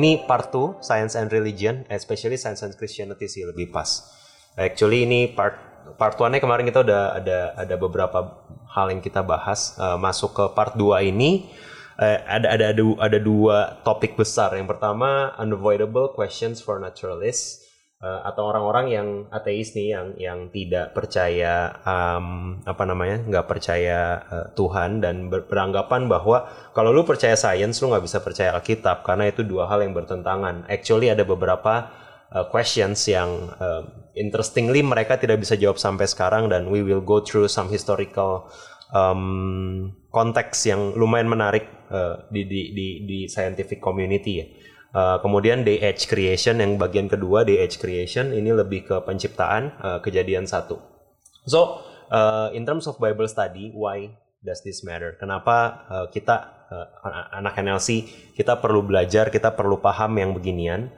ini part 2 Science and Religion, especially Science and Christianity sih lebih pas. Actually ini part part 1-nya kemarin kita udah ada ada beberapa hal yang kita bahas. Uh, masuk ke part 2 ini uh, ada ada ada ada dua topik besar. Yang pertama unavoidable questions for naturalists uh, atau orang-orang yang ateis nih yang yang tidak percaya um, apa namanya nggak percaya uh, Tuhan dan ber beranggapan bahwa kalau lu percaya sains lu nggak bisa percaya Alkitab karena itu dua hal yang bertentangan. Actually ada beberapa uh, questions yang uh, interestingly mereka tidak bisa jawab sampai sekarang dan we will go through some historical um, konteks yang lumayan menarik uh, di, di di di scientific community ya. Uh, kemudian day age creation yang bagian kedua day age creation ini lebih ke penciptaan uh, kejadian satu. So uh, in terms of Bible study, why does this matter? Kenapa uh, kita uh, anak NLC kita perlu belajar, kita perlu paham yang beginian?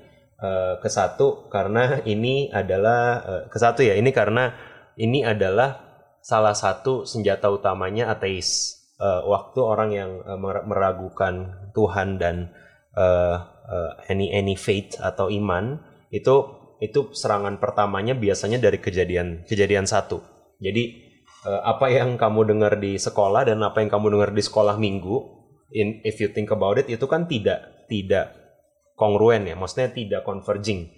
Uh, ke satu karena ini adalah uh, ke ya ini karena ini adalah salah satu senjata utamanya ateis. Uh, waktu orang yang uh, meragukan Tuhan dan uh, any any faith atau iman itu itu serangan pertamanya biasanya dari kejadian kejadian satu. Jadi uh, apa yang kamu dengar di sekolah dan apa yang kamu dengar di sekolah minggu, in if you think about it itu kan tidak tidak kongruen ya, maksudnya tidak converging.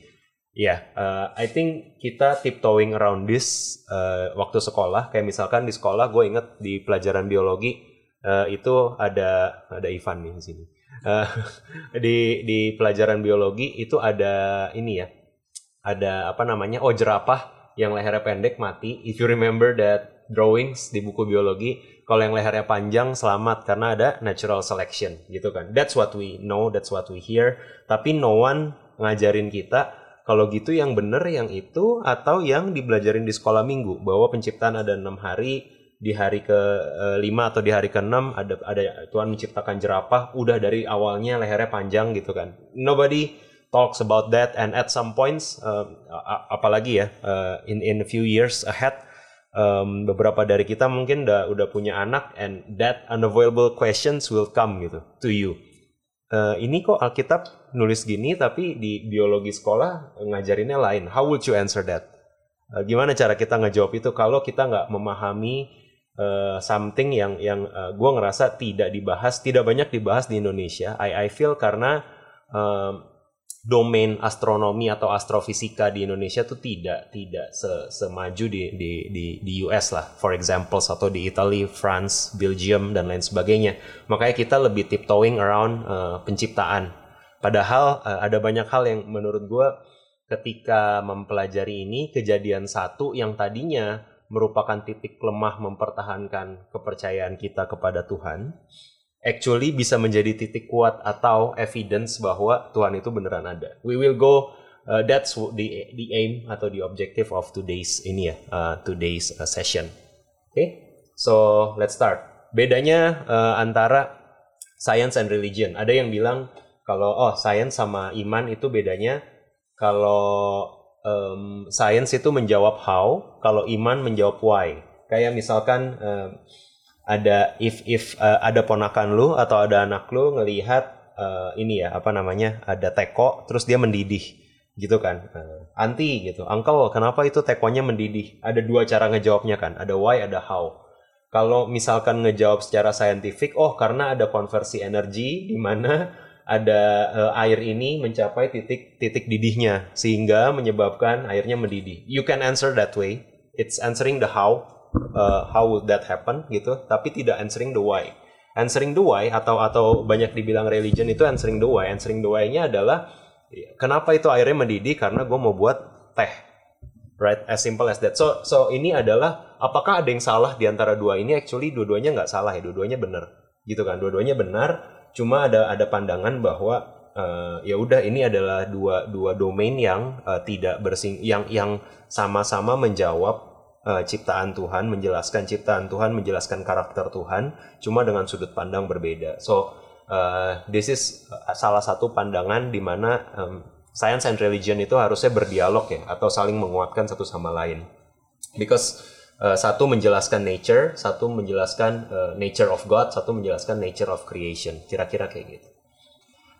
Ya, yeah, uh, I think kita tiptoeing around this uh, waktu sekolah. Kayak misalkan di sekolah, gue inget di pelajaran biologi uh, itu ada ada Ivan nih di sini uh, di di pelajaran biologi itu ada ini ya. Ada apa namanya oh jerapah yang lehernya pendek mati. If you remember that drawings di buku biologi kalau yang lehernya panjang selamat karena ada natural selection gitu kan. That's what we know that's what we hear. Tapi no one ngajarin kita kalau gitu yang bener yang itu atau yang dibelajarin di sekolah minggu. Bahwa penciptaan ada enam hari di hari ke eh, lima atau di hari ke enam ada ada Tuhan menciptakan jerapah udah dari awalnya lehernya panjang gitu kan. Nobody talks about that and at some points uh, apalagi ya uh, in in a few years ahead um, beberapa dari kita mungkin udah udah punya anak and that unavoidable questions will come gitu to you. Uh, ini kok Alkitab nulis gini tapi di biologi sekolah ngajarinnya lain. How would you answer that? Gimana cara kita ngejawab itu kalau kita nggak memahami uh, something yang yang uh, eh, gue ngerasa tidak dibahas, tidak banyak dibahas di Indonesia. I I feel karena uh, domain astronomi atau astrofisika di Indonesia tuh tidak tidak se, semaju di, di di di US lah, for example atau di Italy, France, Belgium dan lain sebagainya. Makanya kita lebih tiptoeing around uh, penciptaan. Padahal uh, ada banyak hal yang menurut gue ketika mempelajari ini kejadian satu yang tadinya merupakan titik lemah mempertahankan kepercayaan kita kepada Tuhan, actually bisa menjadi titik kuat atau evidence bahwa Tuhan itu beneran ada. We will go uh, that's the the aim atau the objective of today's ini ya, uh, today's uh, session. Oke. Okay? So, let's start. Bedanya uh, antara science and religion. Ada yang bilang kalau oh science sama iman itu bedanya kalau um, science itu menjawab how, kalau iman menjawab why. Kayak misalkan um, ada if if uh, ada ponakan lu atau ada anak lu ngelihat uh, ini ya apa namanya ada teko terus dia mendidih gitu kan. Uh, anti gitu. Uncle kenapa itu tekonya mendidih? Ada dua cara ngejawabnya kan ada why ada how. Kalau misalkan ngejawab secara saintifik oh karena ada konversi energi di mana ada uh, air ini mencapai titik titik didihnya sehingga menyebabkan airnya mendidih. You can answer that way. It's answering the how, uh, how would that happen gitu, tapi tidak answering the why. Answering the why atau atau banyak dibilang religion itu answering the why. Answering the why-nya adalah kenapa itu airnya mendidih karena gue mau buat teh. Right, as simple as that. So so ini adalah apakah ada yang salah di antara dua ini? Actually dua-duanya nggak salah ya, dua-duanya benar. Gitu kan, dua-duanya benar cuma ada ada pandangan bahwa uh, ya udah ini adalah dua dua domain yang uh, tidak bersing yang yang sama-sama menjawab uh, ciptaan Tuhan, menjelaskan ciptaan Tuhan, menjelaskan karakter Tuhan, cuma dengan sudut pandang berbeda. So uh, this is salah satu pandangan di mana um, science and religion itu harusnya berdialog ya atau saling menguatkan satu sama lain. Because Uh, satu menjelaskan nature, satu menjelaskan uh, nature of God, satu menjelaskan nature of creation. Kira-kira kayak gitu.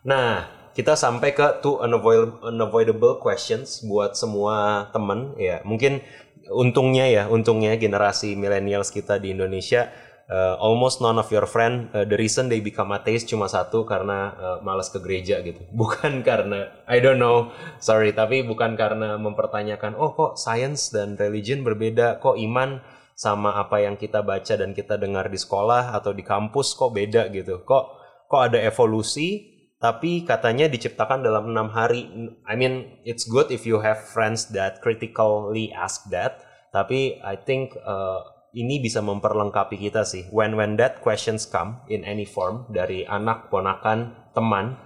Nah, kita sampai ke two unavoidable, unavoidable questions buat semua teman ya. Mungkin untungnya ya, untungnya generasi millennials kita di Indonesia uh, almost none of your friend uh, the reason they become atheist cuma satu karena uh, malas ke gereja gitu. Bukan karena I don't know, sorry, tapi bukan karena mempertanyakan oh kok science dan religion berbeda, kok iman sama apa yang kita baca dan kita dengar di sekolah atau di kampus kok beda gitu. Kok kok ada evolusi tapi katanya diciptakan dalam enam hari. I mean, it's good if you have friends that critically ask that. Tapi I think uh, ini bisa memperlengkapi kita sih. When when that questions come in any form dari anak, ponakan, teman,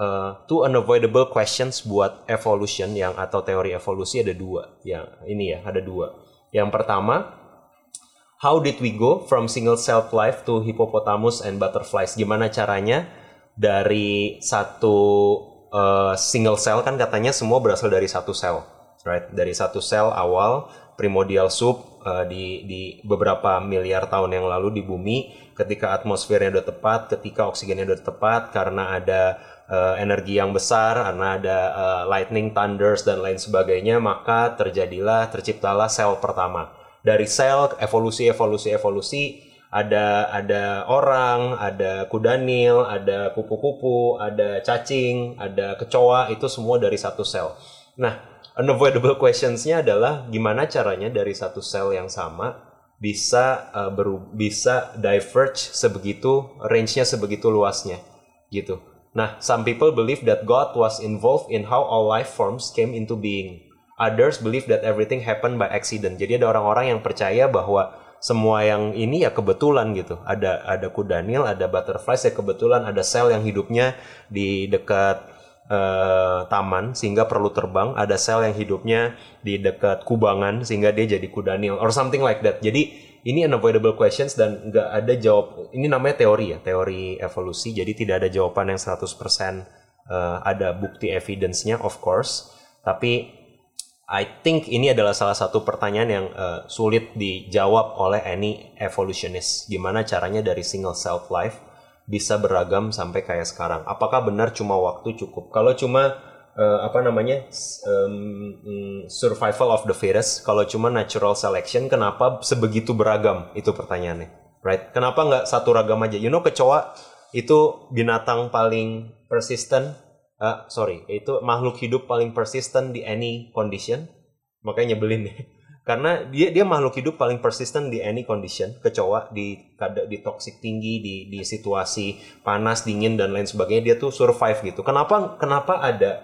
uh, two unavoidable questions buat evolution yang atau teori evolusi ada dua. Yang ini ya ada dua. Yang pertama, how did we go from single cell life to hippopotamus and butterflies? Gimana caranya? dari satu uh, single cell kan katanya semua berasal dari satu sel, right? Dari satu sel awal primordial soup uh, di di beberapa miliar tahun yang lalu di bumi ketika atmosfernya udah tepat, ketika oksigennya udah tepat karena ada uh, energi yang besar, karena ada uh, lightning, thunders dan lain sebagainya, maka terjadilah terciptalah sel pertama. Dari sel evolusi evolusi evolusi ada ada orang, ada kudanil, ada kupu-kupu, ada cacing, ada kecoa, itu semua dari satu sel. Nah, unavoidable questionsnya adalah gimana caranya dari satu sel yang sama bisa uh, beru bisa diverge sebegitu range-nya sebegitu luasnya gitu. Nah, some people believe that God was involved in how all life forms came into being. Others believe that everything happened by accident. Jadi ada orang-orang yang percaya bahwa semua yang ini ya kebetulan gitu. Ada ada kudanil, ada butterfly, ya kebetulan ada sel yang hidupnya di dekat uh, taman sehingga perlu terbang, ada sel yang hidupnya di dekat kubangan sehingga dia jadi kudanil or something like that. Jadi ini unavoidable questions dan nggak ada jawab. Ini namanya teori ya, teori evolusi. Jadi tidak ada jawaban yang 100% uh, eh, ada bukti evidence-nya of course. Tapi I think ini adalah salah satu pertanyaan yang uh, sulit dijawab oleh any evolutionist. Gimana caranya dari single self life bisa beragam sampai kayak sekarang? Apakah benar cuma waktu cukup? Kalau cuma uh, apa namanya um, survival of the fittest, kalau cuma natural selection, kenapa sebegitu beragam? Itu pertanyaannya, right? Kenapa nggak satu ragam aja? You know kecoa itu binatang paling persisten uh, sorry itu makhluk hidup paling persisten di any condition makanya nyebelin nih karena dia dia makhluk hidup paling persisten di any condition kecoa di di toxic tinggi di di situasi panas dingin dan lain sebagainya dia tuh survive gitu. Kenapa kenapa ada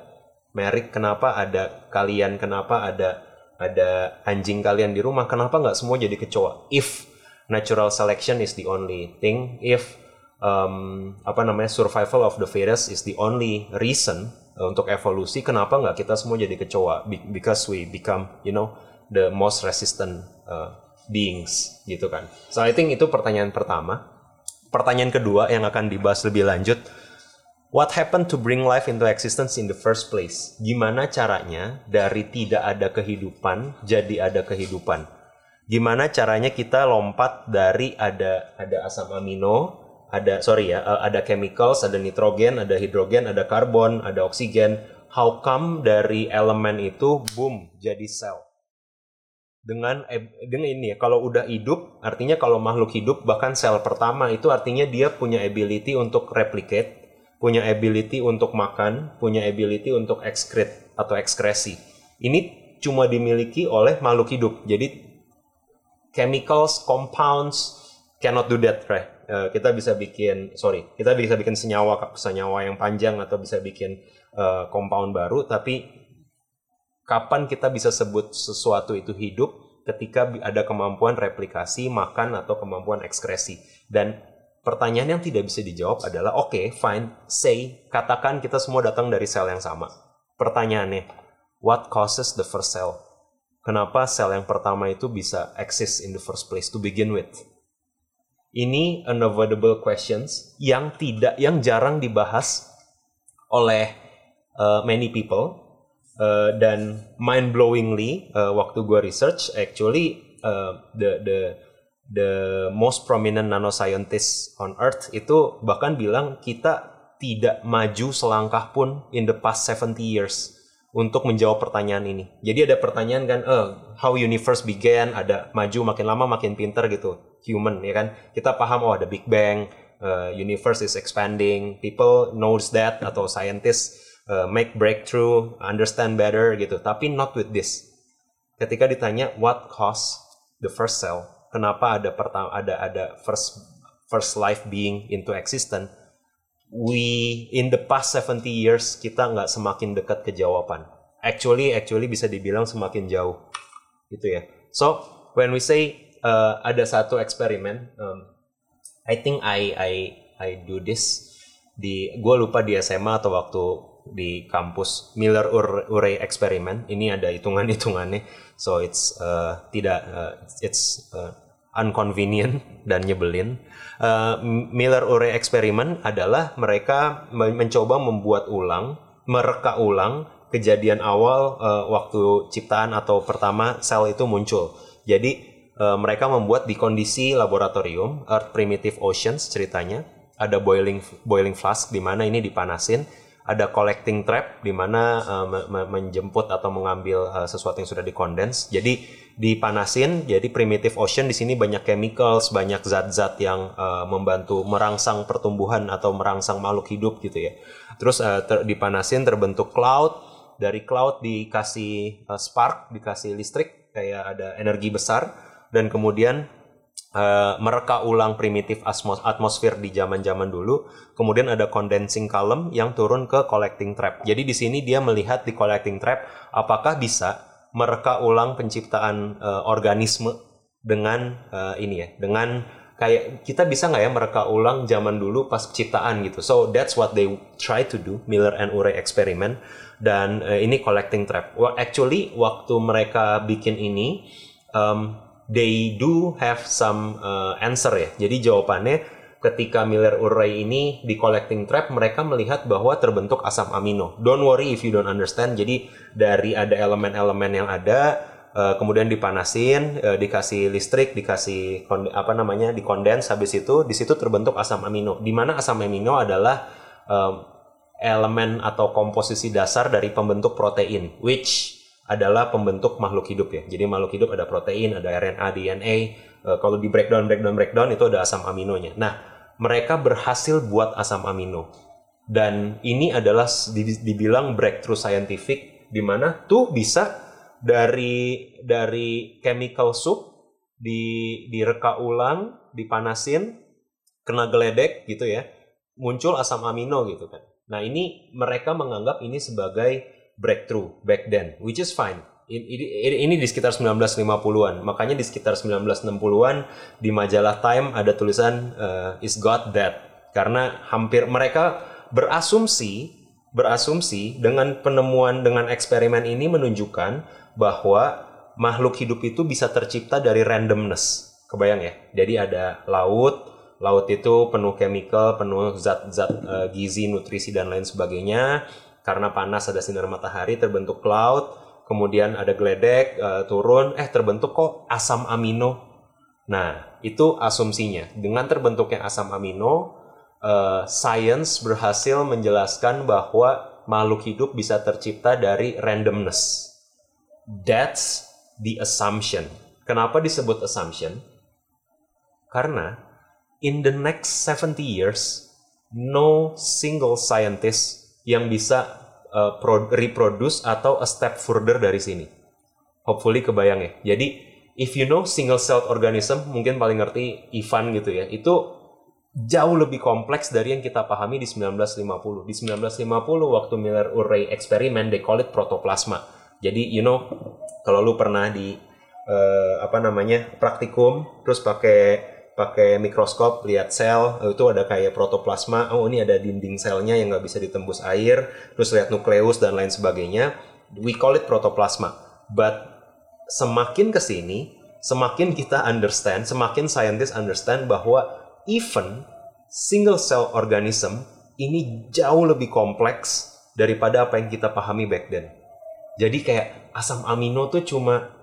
merik? Kenapa ada kalian? Kenapa ada ada anjing kalian di rumah? Kenapa nggak semua jadi kecoa? If natural selection is the only thing if um, apa namanya survival of the fittest is the only reason untuk evolusi kenapa nggak kita semua jadi kecoa? Be because we become you know the most resistant uh, beings gitu kan so I think itu pertanyaan pertama pertanyaan kedua yang akan dibahas lebih lanjut What happened to bring life into existence in the first place? Gimana caranya dari tidak ada kehidupan jadi ada kehidupan? Gimana caranya kita lompat dari ada ada asam amino ada sorry ya uh, ada chemicals ada nitrogen ada hidrogen ada karbon ada oksigen how come dari elemen itu boom jadi sel dengan dengan ini ya kalau udah hidup artinya kalau makhluk hidup bahkan sel pertama itu artinya dia punya ability untuk replicate punya ability untuk makan punya ability untuk excrete atau ekskresi ini cuma dimiliki oleh makhluk hidup. Jadi chemicals compounds cannot do that right uh, kita bisa bikin sorry kita bisa bikin senyawa senyawa yang panjang atau bisa bikin uh, compound baru tapi kapan kita bisa sebut sesuatu itu hidup ketika ada kemampuan replikasi makan atau kemampuan ekskresi? Dan pertanyaan yang tidak bisa dijawab adalah oke okay, fine say katakan kita semua datang dari sel yang sama. Pertanyaannya what causes the first cell? Kenapa sel yang pertama itu bisa exist in the first place to begin with? Ini unavoidable questions yang tidak yang jarang dibahas oleh uh, many people uh, dan mind blowingly uh, waktu gue research actually uh, the the the most prominent nanoscientist on earth itu bahkan bilang kita tidak maju selangkah pun in the past 70 years untuk menjawab pertanyaan ini. Jadi ada pertanyaan kan, eh, how universe began, ada maju makin lama makin pinter gitu, human ya kan. Kita paham oh ada Big Bang, uh, universe is expanding, people knows that atau scientists uh, make breakthrough, understand better gitu. Tapi not with this. Ketika ditanya what caused the first cell, kenapa ada pertama ada ada first first life being into existence, we in the past 70 years kita nggak semakin dekat ke jawaban. Actually, actually bisa dibilang semakin jauh, gitu ya. So when we say uh, ada satu eksperimen, um, I think I I I do this di gue lupa di SMA atau waktu di kampus Miller Urey experiment. Ini ada hitungan hitungannya so it's uh, tidak uh, it's uh, unconvenient dan nyebelin. Uh, Miller Urey experiment adalah mereka mencoba membuat ulang mereka ulang kejadian awal uh, waktu ciptaan atau pertama sel itu muncul. Jadi uh, mereka membuat di kondisi laboratorium Earth Primitive Oceans ceritanya. Ada boiling boiling flask di mana ini dipanasin ada collecting trap di mana uh, menjemput atau mengambil uh, sesuatu yang sudah dikondens. Jadi dipanasin, jadi primitive ocean di sini banyak chemicals, banyak zat-zat yang uh, membantu merangsang pertumbuhan atau merangsang makhluk hidup gitu ya. Terus uh, ter dipanasin terbentuk cloud, dari cloud dikasih uh, spark, dikasih listrik kayak ada energi besar dan kemudian uh, mereka ulang primitif atmosfer di zaman-zaman dulu. Kemudian ada condensing column yang turun ke collecting trap. Jadi di sini dia melihat di collecting trap apakah bisa mereka ulang penciptaan uh, organisme dengan uh, ini ya, dengan kayak kita bisa nggak ya mereka ulang zaman dulu pas ciptaan gitu. So that's what they try to do Miller and Urey experiment dan uh, ini collecting trap. Well, actually waktu mereka bikin ini um, they do have some uh, answer ya. Jadi jawabannya ketika Miller Urey ini di collecting trap mereka melihat bahwa terbentuk asam amino. Don't worry if you don't understand. Jadi dari ada elemen-elemen yang ada uh, kemudian dipanasin, uh, dikasih listrik, dikasih apa namanya dikondens habis itu di situ terbentuk asam amino. Di mana asam amino adalah um, elemen atau komposisi dasar dari pembentuk protein which adalah pembentuk makhluk hidup ya. Jadi makhluk hidup ada protein, ada RNA, DNA. E, kalau di breakdown, breakdown, breakdown itu ada asam aminonya. Nah, mereka berhasil buat asam amino. Dan ini adalah dibilang breakthrough scientific di mana tuh bisa dari dari chemical soup di direka ulang, dipanasin, kena geledek gitu ya, muncul asam amino gitu kan. Nah, ini mereka menganggap ini sebagai breakthrough back then, which is fine. Ini, di sekitar 1950-an. Makanya di sekitar 1960-an di majalah Time ada tulisan uh, Is God Dead? Karena hampir mereka berasumsi berasumsi dengan penemuan dengan eksperimen ini menunjukkan bahwa makhluk hidup itu bisa tercipta dari randomness. Kebayang ya? Jadi ada laut, laut itu penuh chemical, penuh zat-zat uh, gizi, nutrisi dan lain sebagainya karena panas ada sinar matahari terbentuk cloud, kemudian ada geledek uh, turun, eh terbentuk kok asam amino. Nah, itu asumsinya. Dengan terbentuknya asam amino, uh, science berhasil menjelaskan bahwa makhluk hidup bisa tercipta dari randomness. That's the assumption. Kenapa disebut assumption? Karena in the next 70 years, no single scientist yang bisa uh, reproduce atau a step further dari sini. Hopefully kebayang ya. Jadi if you know single celled organism mungkin paling ngerti Ivan gitu ya. Itu jauh lebih kompleks dari yang kita pahami di 1950. Di 1950 waktu Miller Urey eksperimen they call it protoplasma. Jadi you know kalau lu pernah di uh, apa namanya praktikum terus pakai pakai mikroskop lihat sel itu ada kayak protoplasma oh ini ada dinding selnya yang nggak bisa ditembus air terus lihat nukleus dan lain sebagainya. We call it protoplasma. But semakin ke sini semakin kita understand semakin scientist understand bahwa even single cell organism ini jauh lebih kompleks daripada apa yang kita pahami back then. Jadi kayak asam amino tuh cuma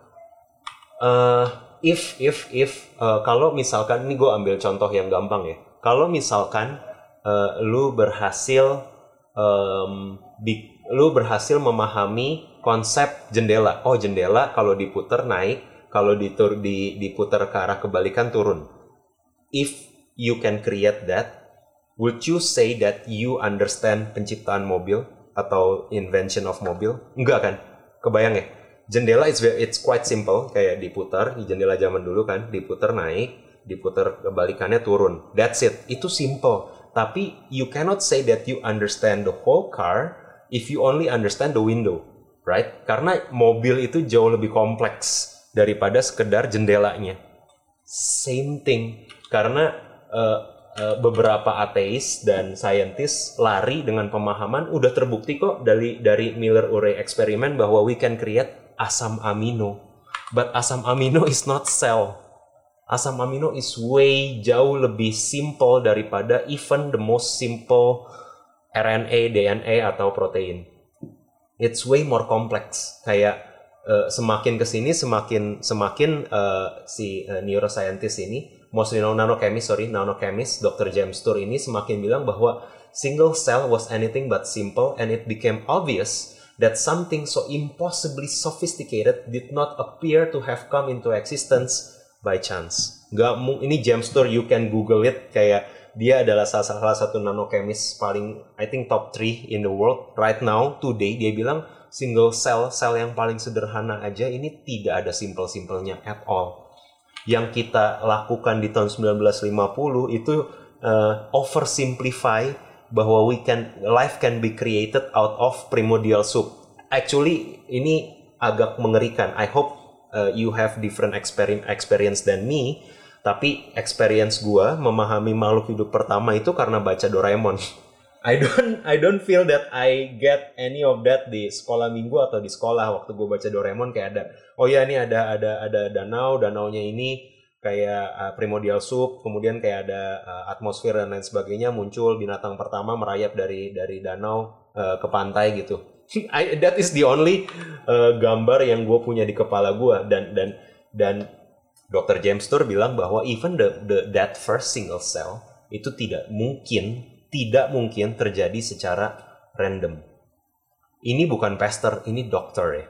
uh, if if if uh, kalau misalkan ini gue ambil contoh yang gampang ya kalau misalkan uh, lu berhasil um, di, lu berhasil memahami konsep jendela. Oh jendela kalau diputar naik, kalau ditur di diputar ke arah kebalikan turun. If you can create that, would you say that you understand penciptaan mobil atau invention of mobil? Enggak kan? Kebayang ya? Jendela it's it's quite simple kayak diputar, jendela zaman dulu kan, diputar naik, diputar kebalikannya turun. That's it. Itu simple. Tapi you cannot say that you understand the whole car if you only understand the window, right? Karena mobil itu jauh lebih kompleks daripada sekedar jendelanya. Same thing. Karena uh, beberapa ateis dan saintis lari dengan pemahaman udah terbukti kok dari dari Miller-Urey eksperimen bahwa we can create asam amino. But asam amino is not cell. Asam amino is way jauh lebih simple daripada even the most simple RNA, DNA atau protein. It's way more complex. Kayak uh, semakin ke sini semakin semakin uh, si uh, neuroscientist ini, mostly nanochemist, sorry, nanochemist, Dr. James Tour ini semakin bilang bahwa single cell was anything but simple and it became obvious that something so impossibly sophisticated did not appear to have come into existence by chance. Gak ini James Tour you can Google it kayak dia adalah salah, salah satu nanochemist paling I think top 3 in the world right now today dia bilang single cell sel yang paling sederhana aja ini tidak ada simple-simpelnya at all. Yang kita lakukan di tahun 1950 itu uh, oversimplify bahwa we can life can be created out of primordial soup. Actually ini agak mengerikan. I hope uh, you have different experience experience than me. Tapi experience gua memahami makhluk hidup pertama itu karena baca Doraemon. I don't I don't feel that I get any of that di sekolah minggu atau di sekolah waktu gue baca Doraemon kayak ada oh ya ini ada ada ada danau danaunya ini kayak uh, primordial soup, kemudian kayak ada uh, atmosfer dan lain sebagainya muncul binatang pertama merayap dari dari danau uh, ke pantai gitu. I, that is the only uh, gambar yang gue punya di kepala gue dan dan dan Dr. James Tour bilang bahwa even the, the that first single cell itu tidak mungkin tidak mungkin terjadi secara random. Ini bukan pastor, ini dokter ya.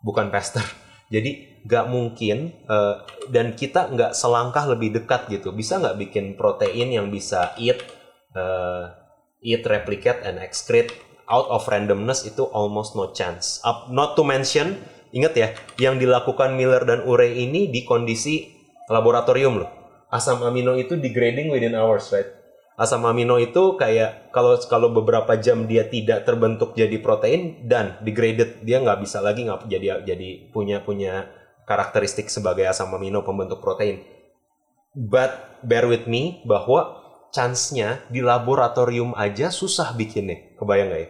Bukan pastor. Jadi nggak mungkin uh, dan kita nggak selangkah lebih dekat gitu. Bisa nggak bikin protein yang bisa eat uh, eat replicate and excrete out of randomness itu almost no chance. Up, not to mention ingat ya yang dilakukan Miller dan Urey ini di kondisi laboratorium loh. Asam amino itu degrading within hours right? Asam amino itu kayak kalau kalau beberapa jam dia tidak terbentuk jadi protein dan degraded. Dia nggak bisa lagi nggak jadi jadi punya punya karakteristik sebagai asam amino pembentuk protein. But bear with me bahwa chance-nya di laboratorium aja susah bikinnya. Kebayang gak ya?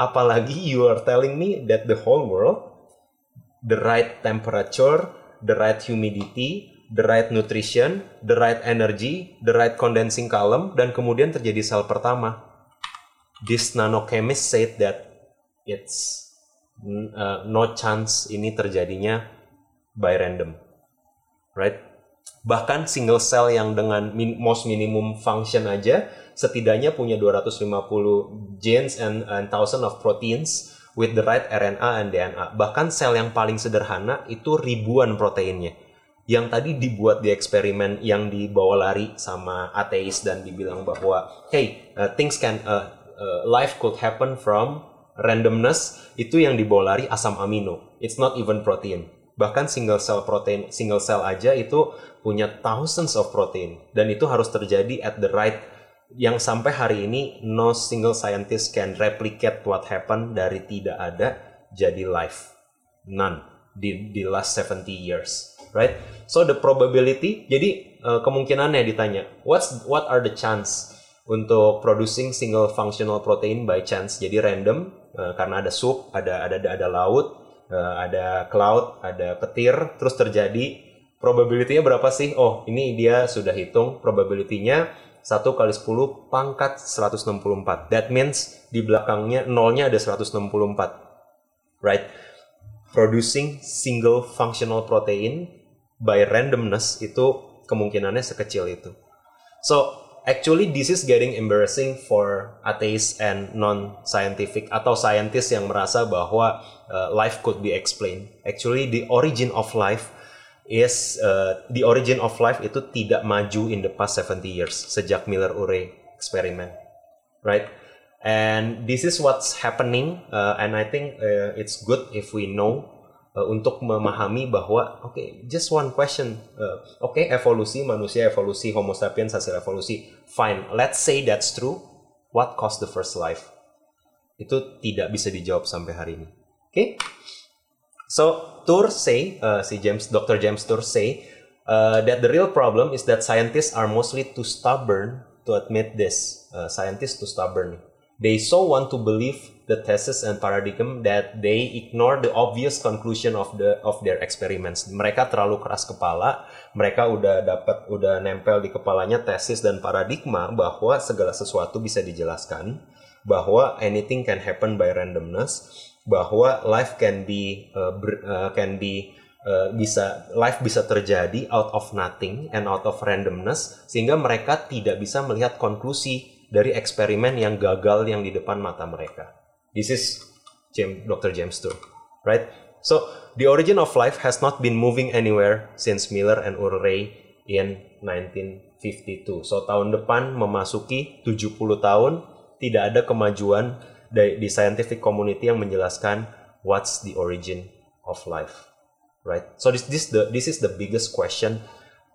Apalagi you are telling me that the whole world, the right temperature, the right humidity, the right nutrition, the right energy, the right condensing column, dan kemudian terjadi sel pertama. This nanochemist said that it's uh, no chance ini terjadinya by random. Right? Bahkan single cell yang dengan min most minimum function aja setidaknya punya 250 genes and, and thousand of proteins with the right RNA and DNA. Bahkan sel yang paling sederhana itu ribuan proteinnya. Yang tadi dibuat di eksperimen yang dibawa lari sama ateis dan dibilang bahwa hey, uh, things can uh, uh, life could happen from randomness itu yang dibawa lari asam amino. It's not even protein bahkan single cell protein single cell aja itu punya thousands of protein. Dan itu harus terjadi at the right yang sampai hari ini no single scientist can replicate what happened dari tidak ada jadi life. None. Di di last 70 years. Right? So the probability jadi uh, kemungkinannya ditanya what's what are the chance untuk producing single functional protein by chance? Jadi random uh, karena ada soup ada ada ada laut ada cloud, ada petir, terus terjadi probability-nya berapa sih? Oh, ini dia sudah hitung probability-nya 1 kali 10 pangkat 164. That means di belakangnya nolnya ada 164. Right? Producing single functional protein by randomness itu kemungkinannya sekecil itu. So, actually this is getting embarrassing for atheist and non-scientific atau scientist yang merasa bahwa uh, life could be explained. Actually the origin of life is uh, the origin of life itu tidak maju in the past 70 years sejak Miller-Urey experiment, right? And this is what's happening, uh, and I think uh, it's good if we know uh, untuk memahami bahwa oke, okay, just one question, uh, oke okay, evolusi manusia evolusi Homo sapiens hasil evolusi, fine, let's say that's true. What caused the first life? Itu tidak bisa dijawab sampai hari ini. Oke? Okay? So Tour say, uh, si James, Dr. James Tour say uh, that the real problem is that scientists are mostly too stubborn to admit this. Uh, scientists too stubborn. They so want to believe the thesis and paradigm that they ignore the obvious conclusion of the of their experiments. Mereka terlalu keras kepala, mereka udah dapat udah nempel di kepalanya tesis dan paradigma bahwa segala sesuatu bisa dijelaskan, bahwa anything can happen by randomness bahwa life can be uh, ber, uh, can be uh, bisa life bisa terjadi out of nothing and out of randomness sehingga mereka tidak bisa melihat konklusi dari eksperimen yang gagal yang di depan mata mereka. This is James, Dr. James Tour, right? So the origin of life has not been moving anywhere since Miller and Urey in 1952. So tahun depan memasuki 70 tahun tidak ada kemajuan di, di scientific community yang menjelaskan what's the origin of life, right? So this this the this is the biggest question.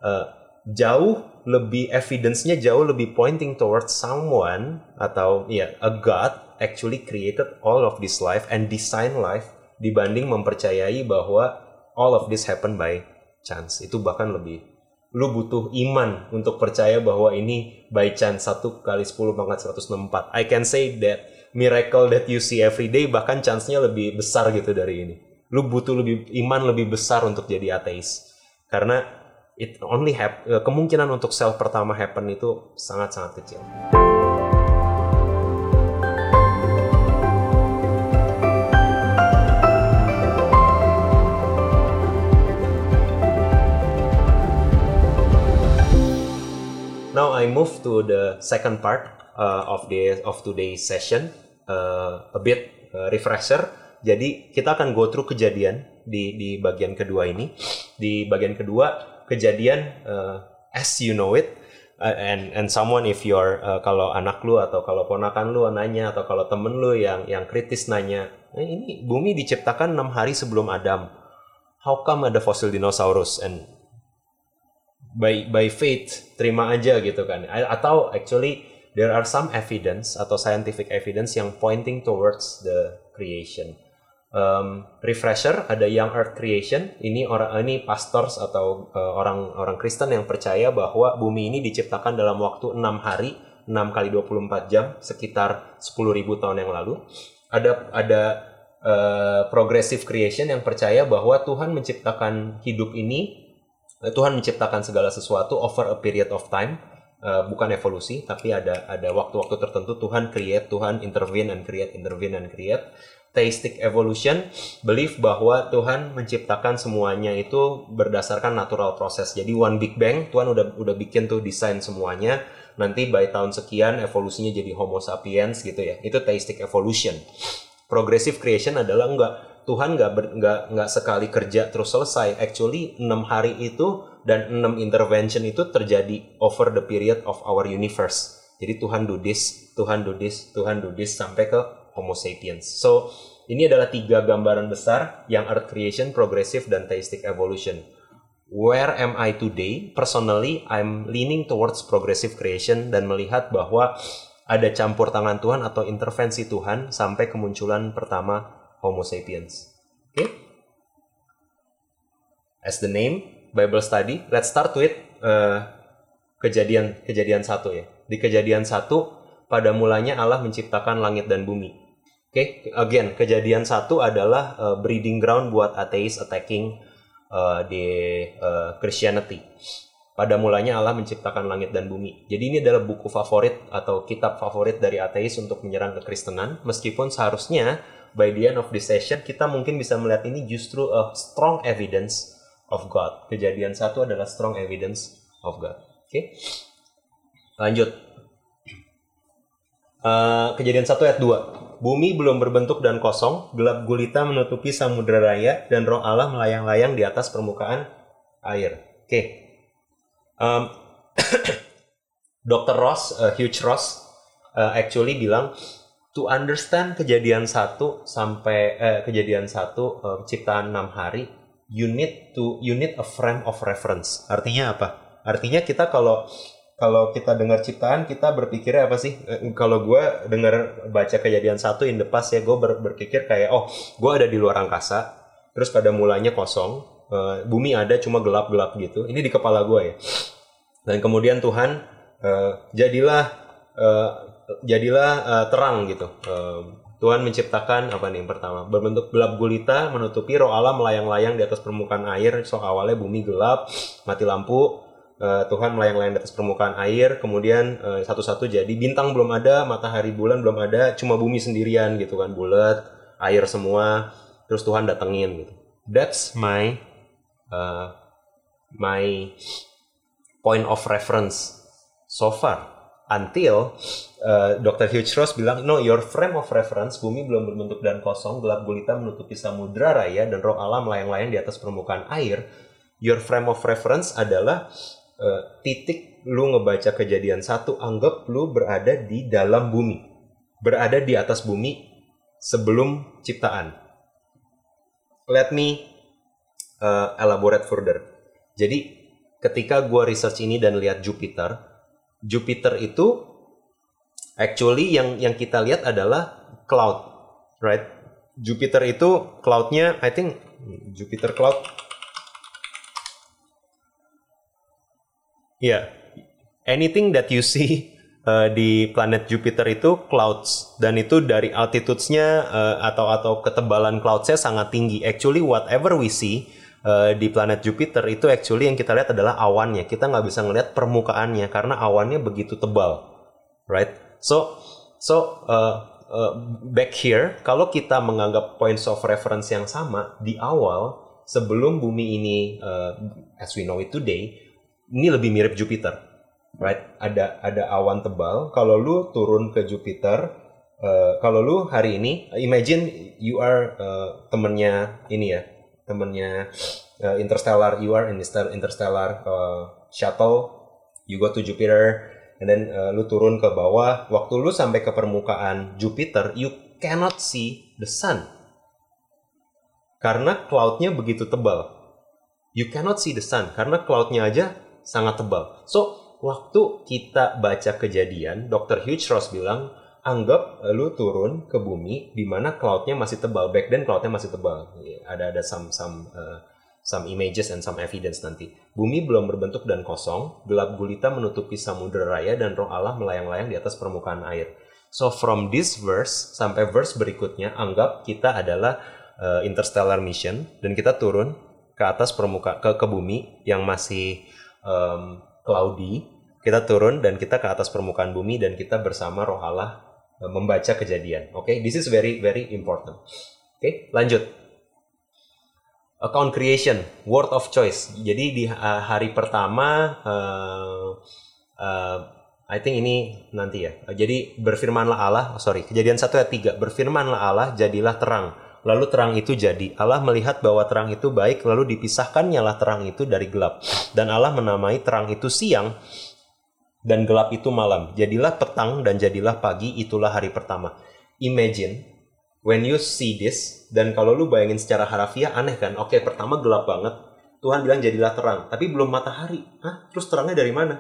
Uh, jauh lebih evidence-nya jauh lebih pointing towards someone atau ya yeah, a god actually created all of this life and design life dibanding mempercayai bahwa all of this happen by chance. Itu bahkan lebih lu butuh iman untuk percaya bahwa ini by chance 1 kali 10 pangkat 164. I can say that miracle that you see every day bahkan chance-nya lebih besar gitu dari ini. Lu butuh lebih iman lebih besar untuk jadi ateis. Karena it only hap, eh, kemungkinan untuk sel pertama happen itu sangat-sangat kecil. Now I move to the second part uh, of the of today's session uh, a bit uh, refresher. Jadi kita akan go through kejadian di di bagian kedua ini. Di bagian kedua kejadian uh, as you know it uh, and and someone if you're uh, kalau anak lu atau kalau ponakan lu nanya atau kalau temen lu yang yang kritis nanya, eh, ini bumi diciptakan enam hari sebelum Adam. How come ada fosil dinosaurus and by by faith terima aja gitu kan. Atau actually there are some evidence atau scientific evidence yang pointing towards the creation. Um, refresher ada Young Earth Creation. Ini orang ini pastors atau uh, orang orang Kristen yang percaya bahwa bumi ini diciptakan dalam waktu 6 hari 6 kali 24 jam sekitar 10.000 tahun yang lalu. Ada ada uh, progressive creation yang percaya bahwa Tuhan menciptakan hidup ini Tuhan menciptakan segala sesuatu over a period of time uh, bukan evolusi tapi ada ada waktu-waktu tertentu Tuhan create Tuhan intervene and create intervene and create. Theistic evolution belief bahwa Tuhan menciptakan semuanya itu berdasarkan natural proses jadi one big bang Tuhan udah udah bikin tuh desain semuanya. Nanti by tahun sekian evolusinya jadi Homo sapiens gitu ya. Itu theistic evolution. Progressive creation adalah enggak Tuhan nggak nggak nggak sekali kerja terus selesai actually enam hari itu dan enam intervention itu terjadi over the period of our universe. Jadi Tuhan do this, Tuhan do this, Tuhan do this sampai ke Homo sapiens. So ini adalah tiga gambaran besar yang Earth creation, progressive, dan theistic evolution. Where am I today? Personally, I'm leaning towards progressive creation dan melihat bahwa ada campur tangan Tuhan atau intervensi Tuhan sampai kemunculan pertama Homo sapiens. Oke? Okay? As the name Bible study, let's start with uh, kejadian kejadian satu ya. Di kejadian satu pada mulanya Allah menciptakan langit dan bumi. Oke, okay? again kejadian satu adalah uh, breeding ground buat ateis attacking uh, di uh, Christianity. Pada mulanya Allah menciptakan langit dan bumi. Jadi ini adalah buku favorit atau kitab favorit dari ateis untuk menyerang kekristenan. Meskipun seharusnya by the end of this session kita mungkin bisa melihat ini justru a strong evidence of God. Kejadian satu adalah strong evidence of God. Oke. Okay? Lanjut. Uh, kejadian 1 ayat 2. Bumi belum berbentuk dan kosong, gelap gulita menutupi samudera raya, dan roh Allah melayang-layang di atas permukaan air. Oke. Okay. Um, Dr. Ross, uh, Hugh Ross, uh, actually bilang, to understand kejadian satu sampai eh, kejadian satu uh, ciptaan enam hari, you need to you need a frame of reference. Artinya apa? Artinya kita kalau kalau kita dengar ciptaan kita berpikirnya apa sih? Eh, kalau gue dengar baca kejadian satu in the past ya gue ber, berpikir kayak oh gue ada di luar angkasa, terus pada mulanya kosong, uh, bumi ada cuma gelap-gelap gitu. Ini di kepala gue ya. Dan kemudian Tuhan uh, jadilah uh, jadilah uh, terang gitu. Uh, Tuhan menciptakan apa nih yang pertama berbentuk gelap gulita menutupi roh Allah melayang-layang di atas permukaan air. So awalnya bumi gelap, mati lampu, uh, Tuhan melayang-layang di atas permukaan air, kemudian uh, satu-satu jadi bintang belum ada, matahari bulan belum ada, cuma bumi sendirian gitu kan, bulat, air semua, terus Tuhan datengin gitu. That's my uh, my point of reference so far until uh, Dr. Hugh Ross bilang no your frame of reference bumi belum berbentuk dan kosong gelap gulita menutupi samudra raya dan roh Allah melayang-layang di atas permukaan air your frame of reference adalah uh, titik lu ngebaca kejadian satu anggap lu berada di dalam bumi berada di atas bumi sebelum ciptaan let me uh, elaborate further jadi ketika gua research ini dan lihat Jupiter Jupiter itu actually yang yang kita lihat adalah cloud right Jupiter itu cloudnya I think Jupiter cloud Ya, yeah. anything that you see uh, di planet Jupiter itu clouds dan itu dari altitudes-nya uh, atau atau ketebalan clouds-nya sangat tinggi. Actually whatever we see uh, di planet Jupiter itu actually yang kita lihat adalah awannya. Kita nggak bisa ngelihat permukaannya karena awannya begitu tebal, right? So so uh, uh, back here kalau kita menganggap points of reference yang sama di awal sebelum bumi ini uh, as we know it today ini lebih mirip Jupiter, right? Ada ada awan tebal. Kalau lu turun ke Jupiter, uh, kalau lu hari ini, imagine you are uh, temennya ini ya, temennya uh, Interstellar. You are in Interstellar uh, shuttle. You go to Jupiter, and then uh, lu turun ke bawah. Waktu lu sampai ke permukaan Jupiter, you cannot see the sun karena cloudnya begitu tebal. You cannot see the sun karena cloudnya aja sangat tebal. So, waktu kita baca kejadian, Dr. Hugh Ross bilang, anggap lu turun ke bumi di mana cloudnya masih tebal. Back then cloudnya masih tebal. Ada ada some some uh, some images and some evidence nanti. Bumi belum berbentuk dan kosong, gelap gulita menutupi samudera raya dan roh Allah melayang-layang di atas permukaan air. So from this verse sampai verse berikutnya, anggap kita adalah uh, interstellar mission dan kita turun ke atas permukaan ke ke bumi yang masih um, cloudy, kita turun dan kita ke atas permukaan bumi dan kita bersama Roh Allah membaca kejadian. Oke, okay? this is very very important. Oke, okay? lanjut. Account creation, word of choice. Jadi di uh, hari pertama, uh, uh, I think ini nanti ya. Jadi berfirmanlah Allah, oh sorry, kejadian satu ayat tiga. Berfirmanlah Allah, jadilah terang Lalu terang itu jadi. Allah melihat bahwa terang itu baik, lalu dipisahkan nyala terang itu dari gelap. Dan Allah menamai terang itu siang, dan gelap itu malam. Jadilah petang dan jadilah pagi, itulah hari pertama. Imagine, when you see this, dan kalau lu bayangin secara harafiah, aneh kan? Oke, pertama gelap banget. Tuhan bilang jadilah terang, tapi belum matahari. Hah? Terus terangnya dari mana?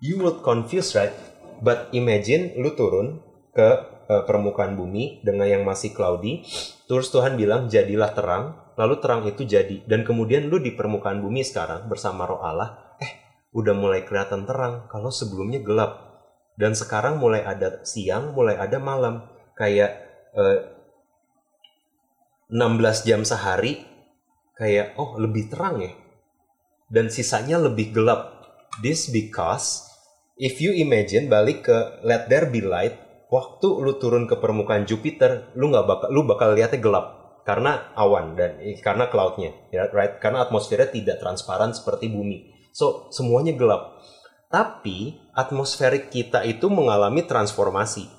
You would confuse, right? But imagine lu turun ke uh, permukaan bumi dengan yang masih cloudy. Terus Tuhan bilang jadilah terang, lalu terang itu jadi. Dan kemudian lu di permukaan bumi sekarang bersama Roh Allah, udah mulai kelihatan terang kalau sebelumnya gelap. Dan sekarang mulai ada siang, mulai ada malam. Kayak eh, 16 jam sehari kayak oh lebih terang ya. Dan sisanya lebih gelap. This because if you imagine balik ke let there be light waktu lu turun ke permukaan Jupiter, lu nggak bakal lu bakal lihatnya gelap karena awan dan eh, karena cloudnya, ya right? Karena atmosfernya tidak transparan seperti bumi. So semuanya gelap. Tapi atmosferik kita itu mengalami transformasi.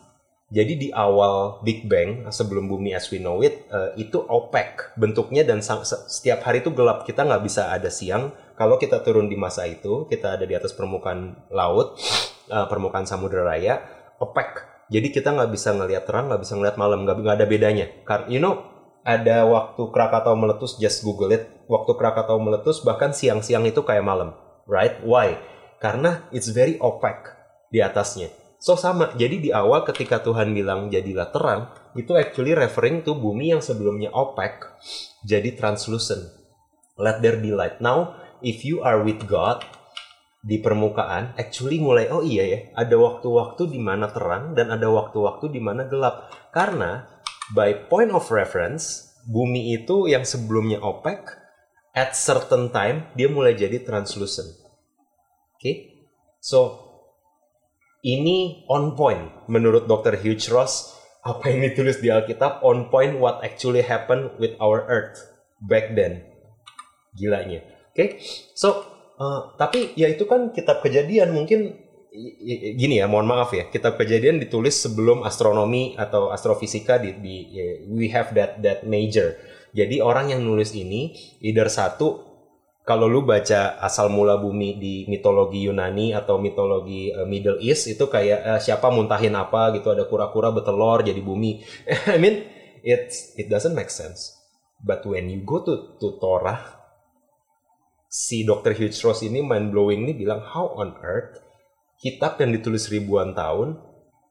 Jadi di awal Big Bang sebelum bumi as we know it uh, itu opaque bentuknya dan setiap hari itu gelap kita nggak bisa ada siang. Kalau kita turun di masa itu kita ada di atas permukaan laut, uh, permukaan samudera raya, opaque. Jadi kita nggak bisa ngelihat terang, nggak bisa ngelihat malam, nggak ada bedanya. Karena you know ada waktu Krakatau meletus, just Google it. Waktu Krakatau meletus bahkan siang-siang itu kayak malam, right? Why? Karena it's very opaque di atasnya So sama, jadi di awal ketika Tuhan bilang jadilah terang, itu actually referring to bumi yang sebelumnya opaque jadi translucent. Let there be light. Now, if you are with God di permukaan, actually mulai oh iya ya, ada waktu-waktu di mana terang dan ada waktu-waktu di mana gelap. Karena by point of reference, bumi itu yang sebelumnya opaque at certain time dia mulai jadi translucent. Oke? Okay? So ini on point menurut Dr. Hugh Ross apa yang ditulis di Alkitab on point what actually happened with our earth back then gilanya oke okay? so uh, tapi ya itu kan kitab kejadian mungkin gini ya mohon maaf ya kitab kejadian ditulis sebelum astronomi atau astrofisika di, di we have that that major jadi orang yang nulis ini either satu kalau lu baca asal mula bumi di mitologi Yunani atau mitologi uh, Middle East itu kayak uh, siapa muntahin apa gitu ada kura-kura bertelur jadi bumi. I mean it's it doesn't make sense. But when you go to to Torah si Dr. Hugh Ross ini mind blowing nih bilang how on earth kitab yang ditulis ribuan tahun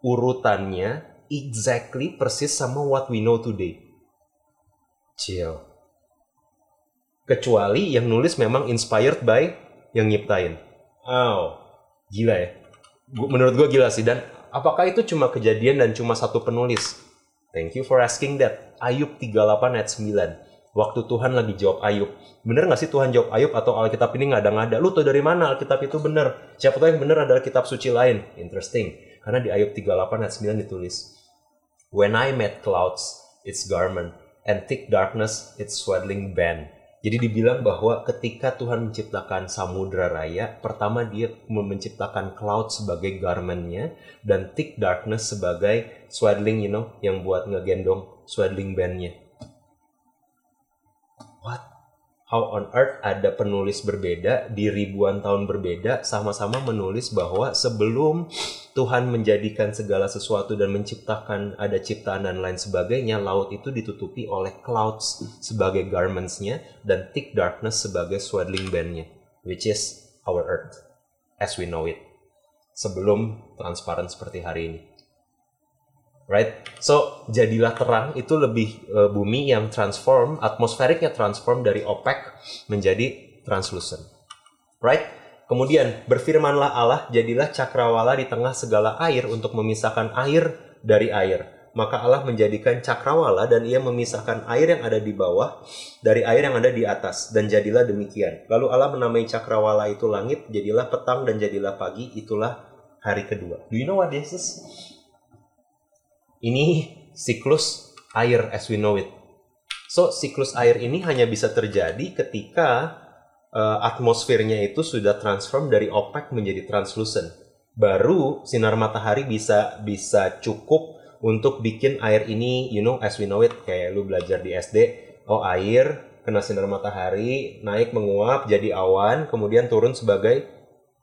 urutannya exactly persis sama what we know today. Chill kecuali yang nulis memang inspired by yang nyiptain. Oh, gila ya. Menurut gue gila sih. Dan apakah itu cuma kejadian dan cuma satu penulis? Thank you for asking that. Ayub 38 ayat 9. Waktu Tuhan lagi jawab Ayub. Bener gak sih Tuhan jawab Ayub atau Alkitab ini nggak ada-ngada? Lu tau dari mana Alkitab itu bener? Siapa tahu yang bener adalah kitab suci lain. Interesting. Karena di Ayub 38 ayat 9 ditulis. When I met clouds, its garment, and thick darkness, its swaddling band. Jadi dibilang bahwa ketika Tuhan menciptakan samudra raya, pertama dia menciptakan cloud sebagai garmentnya dan thick darkness sebagai swaddling, you know, yang buat ngegendong swaddling bandnya. How on earth ada penulis berbeda di ribuan tahun berbeda sama-sama menulis bahwa sebelum Tuhan menjadikan segala sesuatu dan menciptakan ada ciptaan dan lain sebagainya, laut itu ditutupi oleh clouds sebagai garmentsnya dan thick darkness sebagai swaddling bandnya, which is our earth as we know it. Sebelum transparan seperti hari ini. Right? So, jadilah terang itu lebih uh, bumi yang transform, atmosferiknya transform dari opaque menjadi translucent. Right? Kemudian berfirmanlah Allah, jadilah cakrawala di tengah segala air untuk memisahkan air dari air. Maka Allah menjadikan cakrawala dan ia memisahkan air yang ada di bawah dari air yang ada di atas. Dan jadilah demikian. Lalu Allah menamai cakrawala itu langit, jadilah petang dan jadilah pagi, itulah hari kedua. Do you know what this is? Ini siklus air as we know it. So, siklus air ini hanya bisa terjadi ketika uh, atmosfernya itu sudah transform dari opaque menjadi translucent. Baru sinar matahari bisa bisa cukup untuk bikin air ini, you know, as we know it, kayak lu belajar di SD, oh air kena sinar matahari, naik menguap jadi awan, kemudian turun sebagai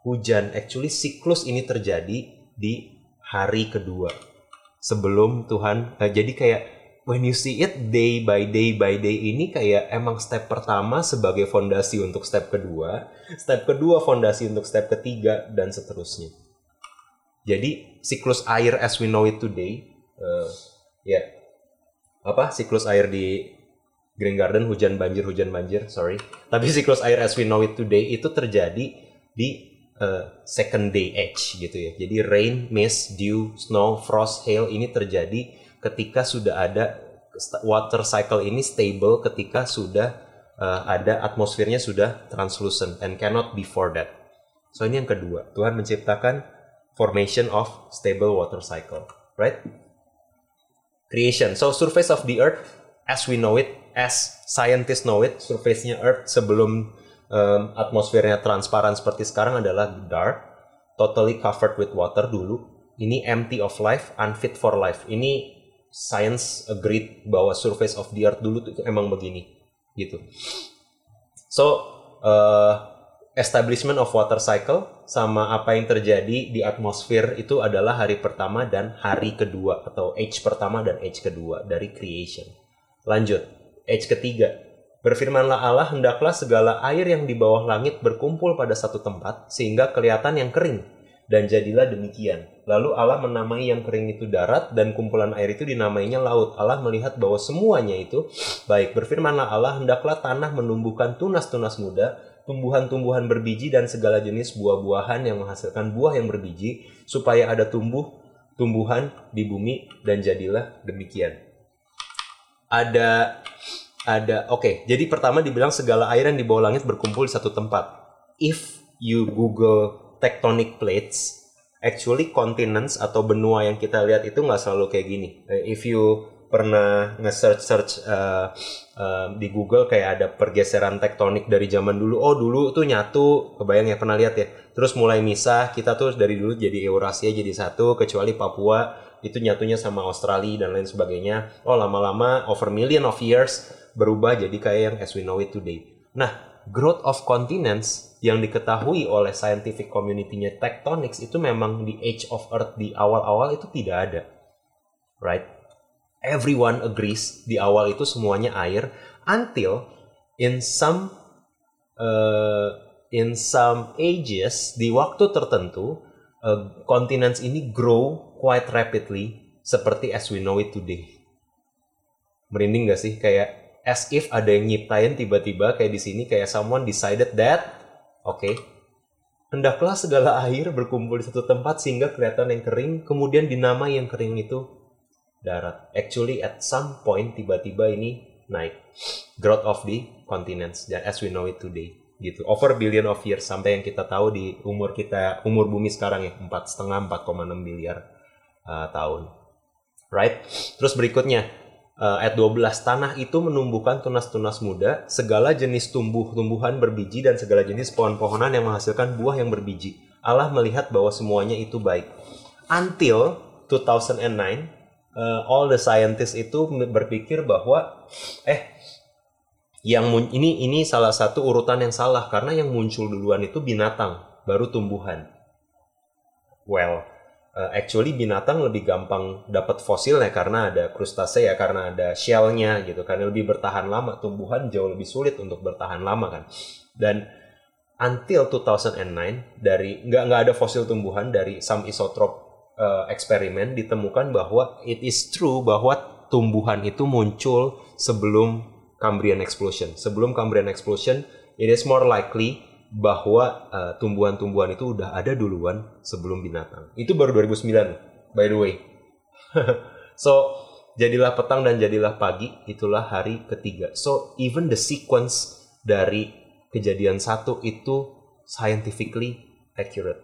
hujan. Actually siklus ini terjadi di hari kedua sebelum Tuhan. Uh, jadi kayak when you see it day by day by day ini kayak emang step pertama sebagai fondasi untuk step kedua, step kedua fondasi untuk step ketiga dan seterusnya. Jadi siklus air as we know it today, uh, ya yeah. apa siklus air di Green Garden hujan banjir hujan banjir, sorry. Tapi siklus air as we know it today itu terjadi di uh, second day age gitu ya. Jadi rain, mist, dew, snow, frost, hail ini terjadi ketika sudah ada water cycle ini stable ketika sudah uh, ada atmosfernya sudah translucent and cannot before that. So ini yang kedua, Tuhan menciptakan formation of stable water cycle, right? Creation. So surface of the earth as we know it, as scientists know it, surface-nya earth sebelum um, atmosfernya transparan seperti sekarang adalah dark totally covered with water dulu. Ini empty of life, unfit for life. Ini science agreed bahwa surface of the earth dulu itu emang begini gitu. So uh, establishment of water cycle sama apa yang terjadi di atmosfer itu adalah hari pertama dan hari kedua atau age pertama dan age kedua dari creation. Lanjut, age ketiga. Berfirmanlah Allah, hendaklah segala air yang di bawah langit berkumpul pada satu tempat sehingga kelihatan yang kering. Dan jadilah demikian. Lalu Allah menamai yang kering itu darat dan kumpulan air itu dinamainya laut. Allah melihat bahwa semuanya itu baik. Berfirmanlah Allah, hendaklah tanah menumbuhkan tunas-tunas muda tumbuhan-tumbuhan berbiji dan segala jenis buah-buahan yang menghasilkan buah yang berbiji supaya ada tumbuh tumbuhan di bumi dan jadilah demikian. Ada ada oke, okay, jadi pertama dibilang segala air yang di bawah langit berkumpul di satu tempat. If you Google tectonic plates, actually continents atau benua yang kita lihat itu nggak selalu kayak gini. If you pernah nge-search search uh, uh, di Google kayak ada pergeseran tektonik dari zaman dulu. Oh dulu tuh nyatu, kebayang ya pernah lihat ya. Terus mulai misah, kita tuh dari dulu jadi Eurasia jadi satu, kecuali Papua itu nyatunya sama Australia dan lain sebagainya. Oh lama-lama over million of years berubah jadi kayak yang as we know it today. Nah, growth of continents yang diketahui oleh scientific community-nya tectonics itu memang di age of earth di awal-awal itu tidak ada. Right? everyone agrees di awal itu semuanya air until in some uh, in some ages di waktu tertentu uh, continents ini grow quite rapidly seperti as we know it today. Merinding gak sih kayak as if ada yang nyiptain tiba-tiba kayak di sini kayak someone decided that oke. Okay, hendaklah segala air berkumpul di satu tempat sehingga kelihatan yang kering kemudian dinamai yang kering itu darat. Actually at some point tiba-tiba ini naik. Growth of the continents dan as we know it today gitu. Over billion of years sampai yang kita tahu di umur kita umur bumi sekarang ya empat setengah empat koma enam miliar uh, tahun. Right? Terus berikutnya uh, ayat 12 tanah itu menumbuhkan tunas-tunas muda segala jenis tumbuh-tumbuhan berbiji dan segala jenis pohon-pohonan yang menghasilkan buah yang berbiji Allah melihat bahwa semuanya itu baik until 2009 uh, all the scientists itu berpikir bahwa eh yang ini ini salah satu urutan yang salah karena yang muncul duluan itu binatang baru tumbuhan. Well, uh, actually binatang lebih gampang dapat fosilnya karena ada krustasea karena ada shellnya gitu karena lebih bertahan lama tumbuhan jauh lebih sulit untuk bertahan lama kan dan until 2009 dari nggak nggak ada fosil tumbuhan dari some isotrop uh, eksperimen ditemukan bahwa it is true bahwa tumbuhan itu muncul sebelum Cambrian explosion. Sebelum Cambrian explosion, it is more likely bahwa uh, tumbuhan-tumbuhan itu udah ada duluan sebelum binatang. Itu baru 2009, by the way. so, jadilah petang dan jadilah pagi, itulah hari ketiga. So, even the sequence dari kejadian satu itu scientifically accurate.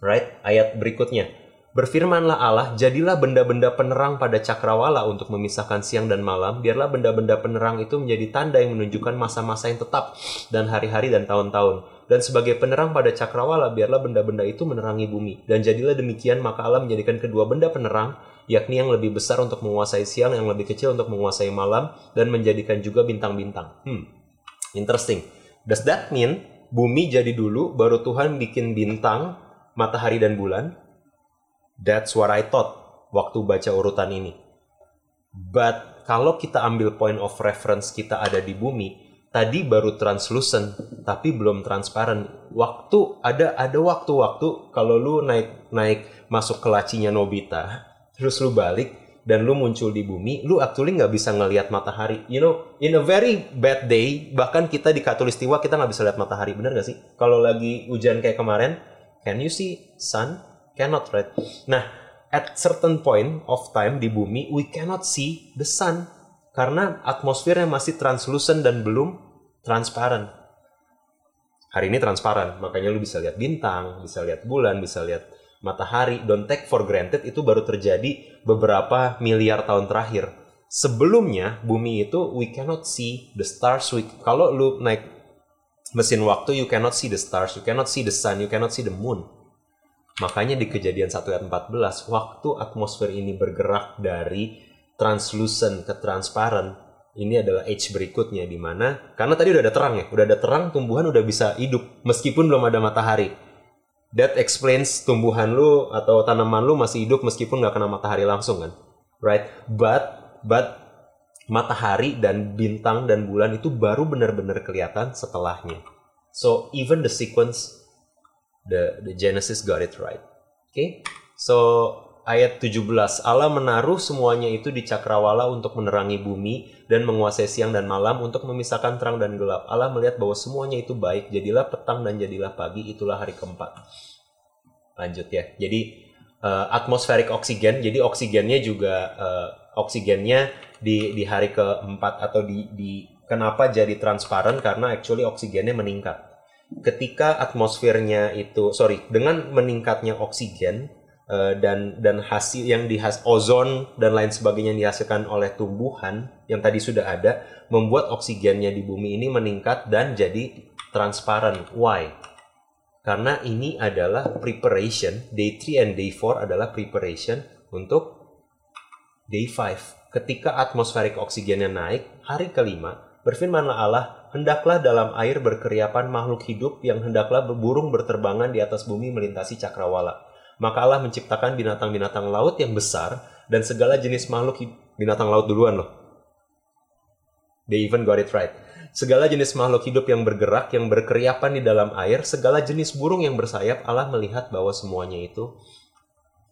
Right? Ayat berikutnya. Berfirmanlah Allah, jadilah benda-benda penerang pada cakrawala untuk memisahkan siang dan malam, biarlah benda-benda penerang itu menjadi tanda yang menunjukkan masa-masa yang tetap, dan hari-hari dan tahun-tahun. Dan sebagai penerang pada cakrawala, biarlah benda-benda itu menerangi bumi. Dan jadilah demikian, maka Allah menjadikan kedua benda penerang, yakni yang lebih besar untuk menguasai siang, yang lebih kecil untuk menguasai malam, dan menjadikan juga bintang-bintang. Hmm, interesting. Does that mean bumi jadi dulu, baru Tuhan bikin bintang, matahari dan bulan, That's what I thought waktu baca urutan ini. But kalau kita ambil point of reference kita ada di bumi, tadi baru translucent tapi belum transparan. Waktu ada ada waktu-waktu kalau lu naik naik masuk ke lacinya Nobita, terus lu balik dan lu muncul di bumi, lu actually nggak bisa ngelihat matahari. You know, in a very bad day, bahkan kita di Katulistiwa kita nggak bisa lihat matahari, bener gak sih? Kalau lagi hujan kayak kemarin, can you see sun? Cannot, right? Nah, at certain point of time di bumi, we cannot see the sun karena atmosfernya masih translucent dan belum transparan. Hari ini transparan, makanya lu bisa lihat bintang, bisa lihat bulan, bisa lihat matahari. Don't take for granted itu baru terjadi beberapa miliar tahun terakhir. Sebelumnya bumi itu we cannot see the stars. We, kalau lu naik mesin waktu you cannot see the stars, you cannot see the sun, you cannot see the moon Makanya di kejadian 1 ayat 14, waktu atmosfer ini bergerak dari translucent ke transparan, ini adalah age berikutnya di mana karena tadi udah ada terang ya, udah ada terang, tumbuhan udah bisa hidup meskipun belum ada matahari. That explains tumbuhan lu atau tanaman lu masih hidup meskipun nggak kena matahari langsung kan, right? But but matahari dan bintang dan bulan itu baru benar-benar kelihatan setelahnya. So even the sequence the the Genesis got it right. Oke. Okay? So ayat 17 Allah menaruh semuanya itu di cakrawala untuk menerangi bumi dan menguasai siang dan malam untuk memisahkan terang dan gelap. Allah melihat bahwa semuanya itu baik, jadilah petang dan jadilah pagi, itulah hari keempat. Lanjut ya. Jadi uh, atmosferik oksigen, jadi oksigennya juga uh, oksigennya di di hari keempat atau di di kenapa jadi transparan karena actually oksigennya meningkat ketika atmosfernya itu sorry dengan meningkatnya oksigen uh, dan dan hasil yang dihas ozon dan lain sebagainya yang dihasilkan oleh tumbuhan yang tadi sudah ada membuat oksigennya di bumi ini meningkat dan jadi transparan. Why? Karena ini adalah preparation, day 3 and day 4 adalah preparation untuk day 5. Ketika atmosferik oksigennya naik, hari kelima, berfirmanlah Allah, hendaklah dalam air berkeriapan makhluk hidup yang hendaklah berburung berterbangan di atas bumi melintasi cakrawala. Maka Allah menciptakan binatang-binatang laut yang besar dan segala jenis makhluk binatang laut duluan loh. They even got it right. Segala jenis makhluk hidup yang bergerak, yang berkeriapan di dalam air, segala jenis burung yang bersayap, Allah melihat bahwa semuanya itu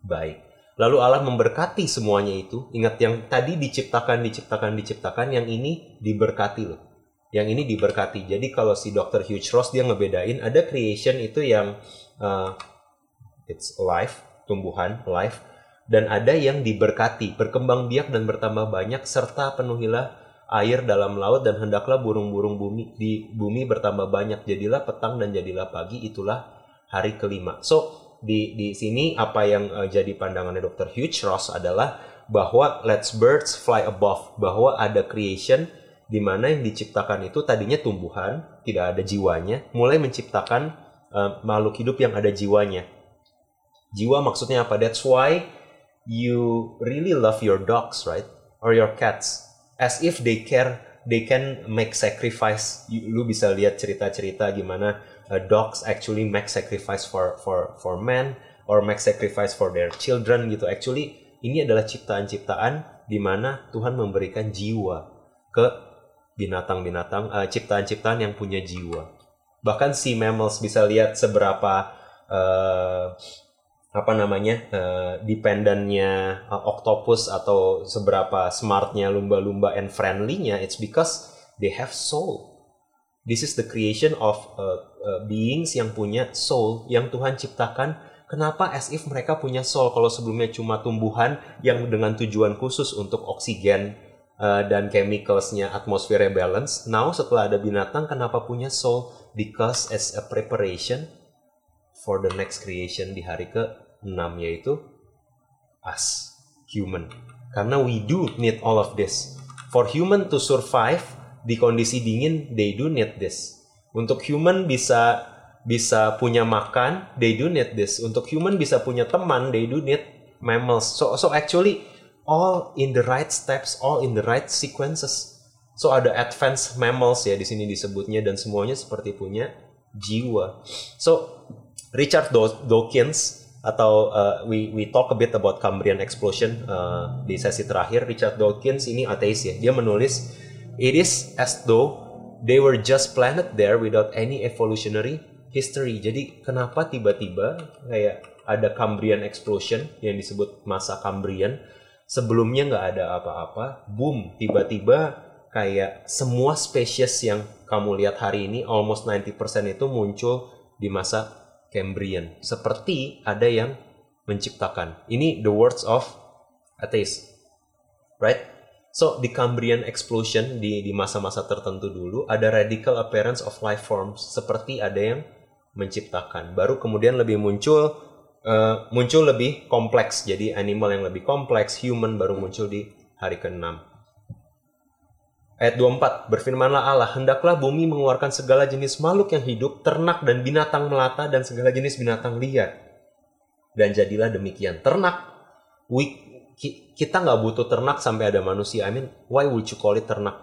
baik. Lalu Allah memberkati semuanya itu. Ingat yang tadi diciptakan, diciptakan, diciptakan, yang ini diberkati loh yang ini diberkati. Jadi kalau si Dr. Hugh Ross dia ngebedain ada creation itu yang uh, it's life, tumbuhan, life dan ada yang diberkati, berkembang biak dan bertambah banyak serta penuhilah air dalam laut dan hendaklah burung-burung bumi di bumi bertambah banyak. Jadilah petang dan jadilah pagi, itulah hari kelima. So, di di sini apa yang uh, jadi pandangannya Dr. Hugh Ross adalah bahwa let's birds fly above, bahwa ada creation di mana yang diciptakan itu tadinya tumbuhan, tidak ada jiwanya, mulai menciptakan uh, makhluk hidup yang ada jiwanya. Jiwa maksudnya apa? That's why you really love your dogs, right? Or your cats. As if they care, they can make sacrifice. You, lu bisa lihat cerita-cerita gimana uh, dogs actually make sacrifice for for for men or make sacrifice for their children gitu. Actually ini adalah ciptaan-ciptaan di mana Tuhan memberikan jiwa ke binatang-binatang, uh, ciptaan-ciptaan yang punya jiwa. Bahkan si mammals bisa lihat seberapa uh, apa namanya uh, dependennya uh, octopus atau seberapa smartnya lumba-lumba and friendlynya. It's because they have soul. This is the creation of uh, uh, beings yang punya soul yang Tuhan ciptakan. Kenapa as if mereka punya soul kalau sebelumnya cuma tumbuhan yang dengan tujuan khusus untuk oksigen, uh, dan chemicalsnya atmosfernya balance. Now setelah ada binatang, kenapa punya soul? Because as a preparation for the next creation di hari ke-6 yaitu us, human. Karena we do need all of this. For human to survive di kondisi dingin, they do need this. Untuk human bisa bisa punya makan, they do need this. Untuk human bisa punya teman, they do need mammals. So so actually all in the right steps, all in the right sequences. So ada advanced mammals ya di sini disebutnya dan semuanya seperti punya jiwa. So Richard Dawkins atau uh, we we talk a bit about Cambrian explosion uh, di sesi terakhir. Richard Dawkins ini ateis ya. Dia menulis it is as though they were just planted there without any evolutionary history. Jadi kenapa tiba-tiba kayak ada Cambrian explosion yang disebut masa Cambrian sebelumnya nggak ada apa-apa, boom, tiba-tiba kayak semua spesies yang kamu lihat hari ini almost 90% itu muncul di masa Cambrian. Seperti ada yang menciptakan. Ini the words of atheist. Right? So, di Cambrian explosion di masa-masa tertentu dulu ada radical appearance of life forms seperti ada yang menciptakan. Baru kemudian lebih muncul uh, muncul lebih kompleks. Jadi animal yang lebih kompleks, human baru muncul di hari ke-6. Ayat 24, berfirmanlah Allah, hendaklah bumi mengeluarkan segala jenis makhluk yang hidup, ternak dan binatang melata dan segala jenis binatang liar. dan jadilah demikian. Ternak, we, kita nggak butuh ternak sampai ada manusia. I mean, why would you call it ternak?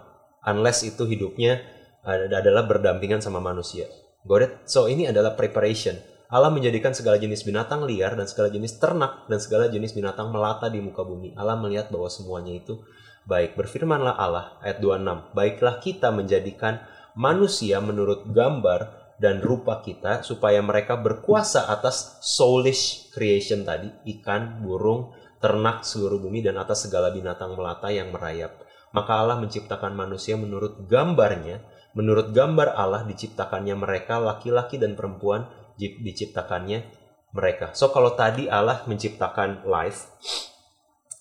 Unless itu hidupnya adalah berdampingan sama manusia. Got it? So ini adalah preparation. Allah menjadikan segala jenis binatang liar dan segala jenis ternak dan segala jenis binatang melata di muka bumi. Allah melihat bahwa semuanya itu baik. Berfirmanlah Allah ayat 26. Baiklah kita menjadikan manusia menurut gambar dan rupa kita supaya mereka berkuasa atas soulish creation tadi, ikan, burung, ternak seluruh bumi dan atas segala binatang melata yang merayap. Maka Allah menciptakan manusia menurut gambarnya, menurut gambar Allah diciptakannya mereka laki-laki dan perempuan diciptakannya mereka. So kalau tadi Allah menciptakan life,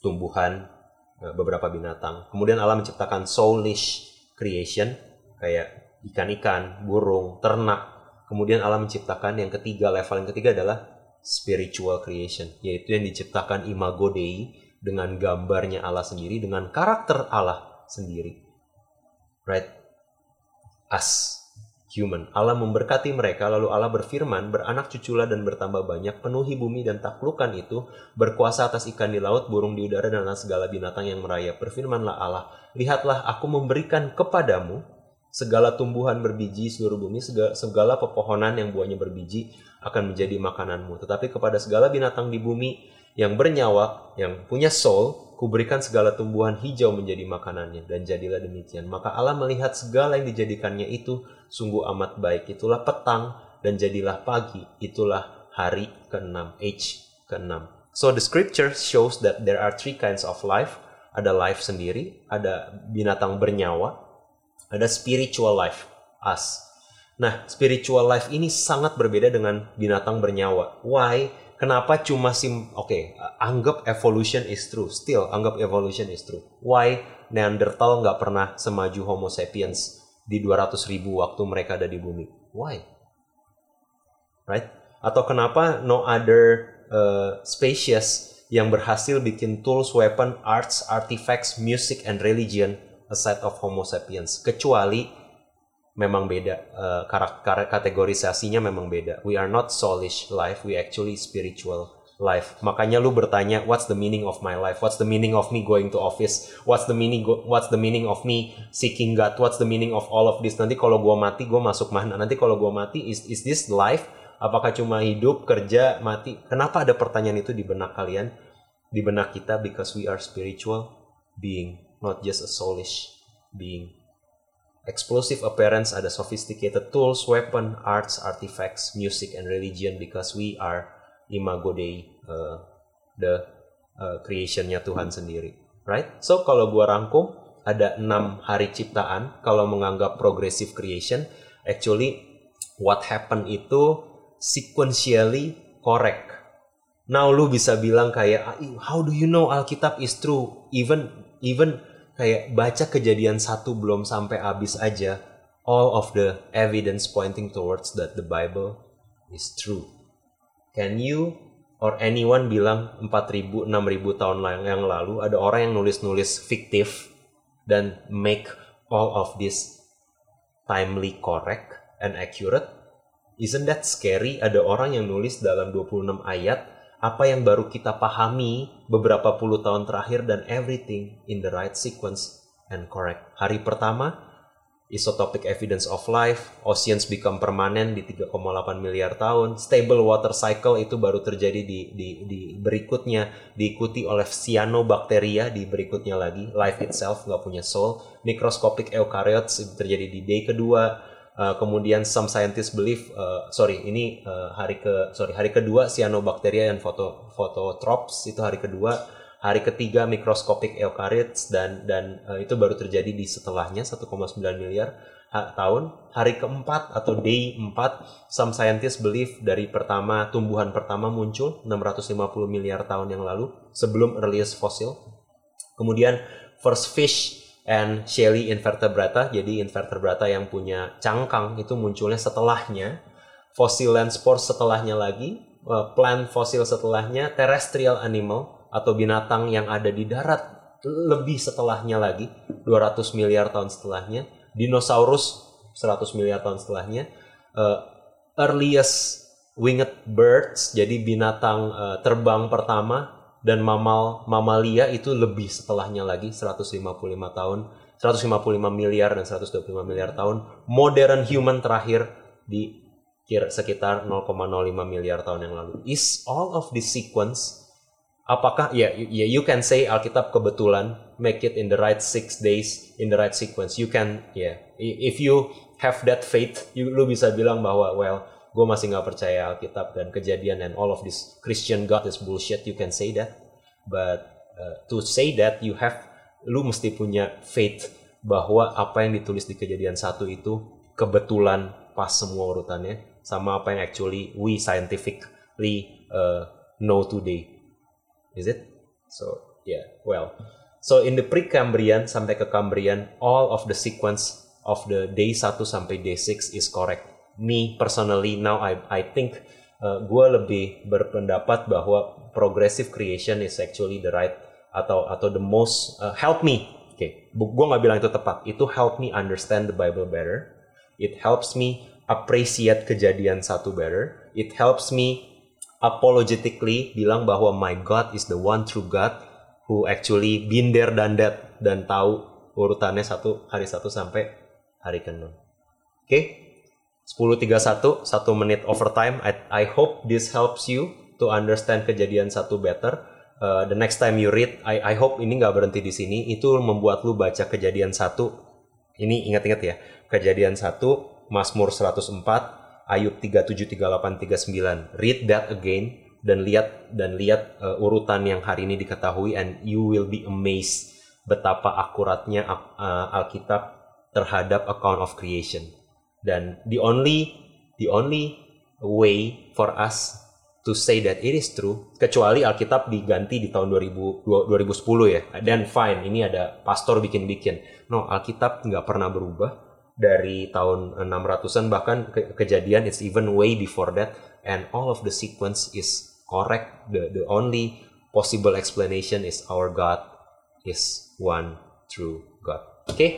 tumbuhan, eh, beberapa binatang. Kemudian Allah menciptakan soulish creation kayak ikan-ikan, burung, ternak. Kemudian Allah menciptakan yang ketiga, level yang ketiga adalah spiritual creation, yaitu yang diciptakan imago Dei dengan gambarnya Allah sendiri, dengan karakter Allah sendiri. Right? As human. Allah memberkati mereka, lalu Allah berfirman, beranak cuculah dan bertambah banyak, penuhi bumi dan taklukan itu, berkuasa atas ikan di laut, burung di udara, dan segala binatang yang merayap. Berfirmanlah Allah, lihatlah aku memberikan kepadamu segala tumbuhan berbiji seluruh bumi, segala, segala pepohonan yang buahnya berbiji akan menjadi makananmu. Tetapi kepada segala binatang di bumi yang bernyawa, yang punya soul, kuberikan segala tumbuhan hijau menjadi makanannya. Dan jadilah demikian. Maka Allah melihat segala yang dijadikannya itu sungguh amat baik. Itulah petang dan jadilah pagi. Itulah hari ke-6, age ke-6. So the scripture shows that there are three kinds of life. Ada life sendiri, ada binatang bernyawa, ada spiritual life, us. Nah, spiritual life ini sangat berbeda dengan binatang bernyawa. Why? Kenapa cuma sim? Oke, okay, anggap evolution is true. Still, anggap evolution is true. Why Neanderthal nggak pernah semaju Homo sapiens di 200 ribu waktu mereka ada di bumi? Why? Right? Atau kenapa no other uh, species yang berhasil bikin tools, weapon, arts, artifacts, music, and religion a set of Homo sapiens kecuali memang beda uh, karakter kategorisasinya memang beda. We are not soulish life we actually spiritual life. Makanya lu bertanya what's the meaning of my life? What's the meaning of me going to office? What's the meaning what's the meaning of me seeking God? What's the meaning of all of this? Nanti kalau gua mati gua masuk mana? Nanti kalau gua mati is is this life? Apakah cuma hidup kerja mati? Kenapa ada pertanyaan itu di benak kalian? Di benak kita because we are spiritual being not just a soulish being. Explosive appearance ada sophisticated tools, weapon, arts, artifacts, music, and religion because we are imago Dei, uh, the uh, creationnya Tuhan sendiri. Right? So kalau gua rangkum, ada enam hari ciptaan. Kalau menganggap progressive creation, actually what happened itu sequentially correct. Now lu bisa bilang kayak, ah, how do you know Alkitab is true? Even even kayak baca kejadian satu belum sampai habis aja all of the evidence pointing towards that the Bible is true. Can you or anyone bilang 4000 6000 tahun yang lalu ada orang yang nulis-nulis fiktif dan make all of this timely correct and accurate? Isn't that scary? Ada orang yang nulis dalam 26 ayat apa yang baru kita pahami beberapa puluh tahun terakhir dan everything in the right sequence and correct. Hari pertama, isotopic evidence of life, oceans become permanent di 3,8 miliar tahun, stable water cycle itu baru terjadi di, di, di berikutnya, diikuti oleh cyanobacteria di berikutnya lagi, life itself nggak punya soul, microscopic eukaryotes terjadi di day kedua, Uh, kemudian some scientists believe, uh, sorry ini uh, hari ke sorry hari kedua cyanobacteria dan foto phototrophs itu hari kedua, hari ketiga microscopic eukaryotes dan dan uh, itu baru terjadi di setelahnya 1,9 miliar ha, tahun. Hari keempat atau day 4 some scientists believe dari pertama tumbuhan pertama muncul 650 miliar tahun yang lalu sebelum earliest fossil. Kemudian first fish and Shelly invertebrata. Jadi invertebrata yang punya cangkang itu munculnya setelahnya. Fossil land spores setelahnya lagi. Eh, plant fosil setelahnya. Terrestrial animal atau binatang yang ada di darat lebih setelahnya lagi. 200 miliar tahun setelahnya. Dinosaurus 100 miliar tahun setelahnya. Uh, earliest winged birds, jadi binatang uh, terbang pertama dan mamal mamalia itu lebih setelahnya lagi 155 tahun, 155 miliar dan 125 miliar tahun. Modern human terakhir di kira sekitar 0,05 miliar tahun yang lalu. Is all of this sequence apakah ya yeah, you can say Alkitab kebetulan make it in the right six days in the right sequence. You can yeah, if you have that faith, you, lu bisa bilang bahwa well gue masih nggak percaya Alkitab dan kejadian and all of this Christian God is bullshit. You can say that, but uh, to say that you have lu mesti punya faith bahwa apa yang ditulis di kejadian satu itu kebetulan pas semua urutannya sama apa yang actually we scientifically uh, know today. Is it? So yeah, well. So in the Precambrian sampai ke Cambrian, all of the sequence of the day 1 sampai day 6 is correct. Me personally now I I think uh, gue lebih berpendapat bahwa progressive creation is actually the right atau atau the most uh, help me. Oke, okay. gue nggak bilang itu tepat. Itu help me understand the Bible better. It helps me appreciate kejadian satu better. It helps me apologetically bilang bahwa my God is the one true God who actually been there dan that dan tahu urutannya satu hari satu sampai hari ke-6. Oke. Okay? 10.31, 1 menit overtime. I, I hope this helps you to understand kejadian satu better. Uh, the next time you read, I, I hope ini nggak berhenti di sini. Itu membuat lu baca kejadian satu. Ini ingat-ingat ya. Kejadian satu Mazmur 104, Ayub 37, 38, 39. Read that again dan lihat dan lihat uh, urutan yang hari ini diketahui and you will be amazed betapa akuratnya uh, Alkitab terhadap account of creation. Dan the only the only way for us to say that it is true kecuali Alkitab diganti di tahun 2000, 2010 ya. Dan fine ini ada pastor bikin-bikin. No Alkitab nggak pernah berubah dari tahun 600-an bahkan ke kejadian it's even way before that and all of the sequence is correct. The the only possible explanation is our God is one true God. Oke okay?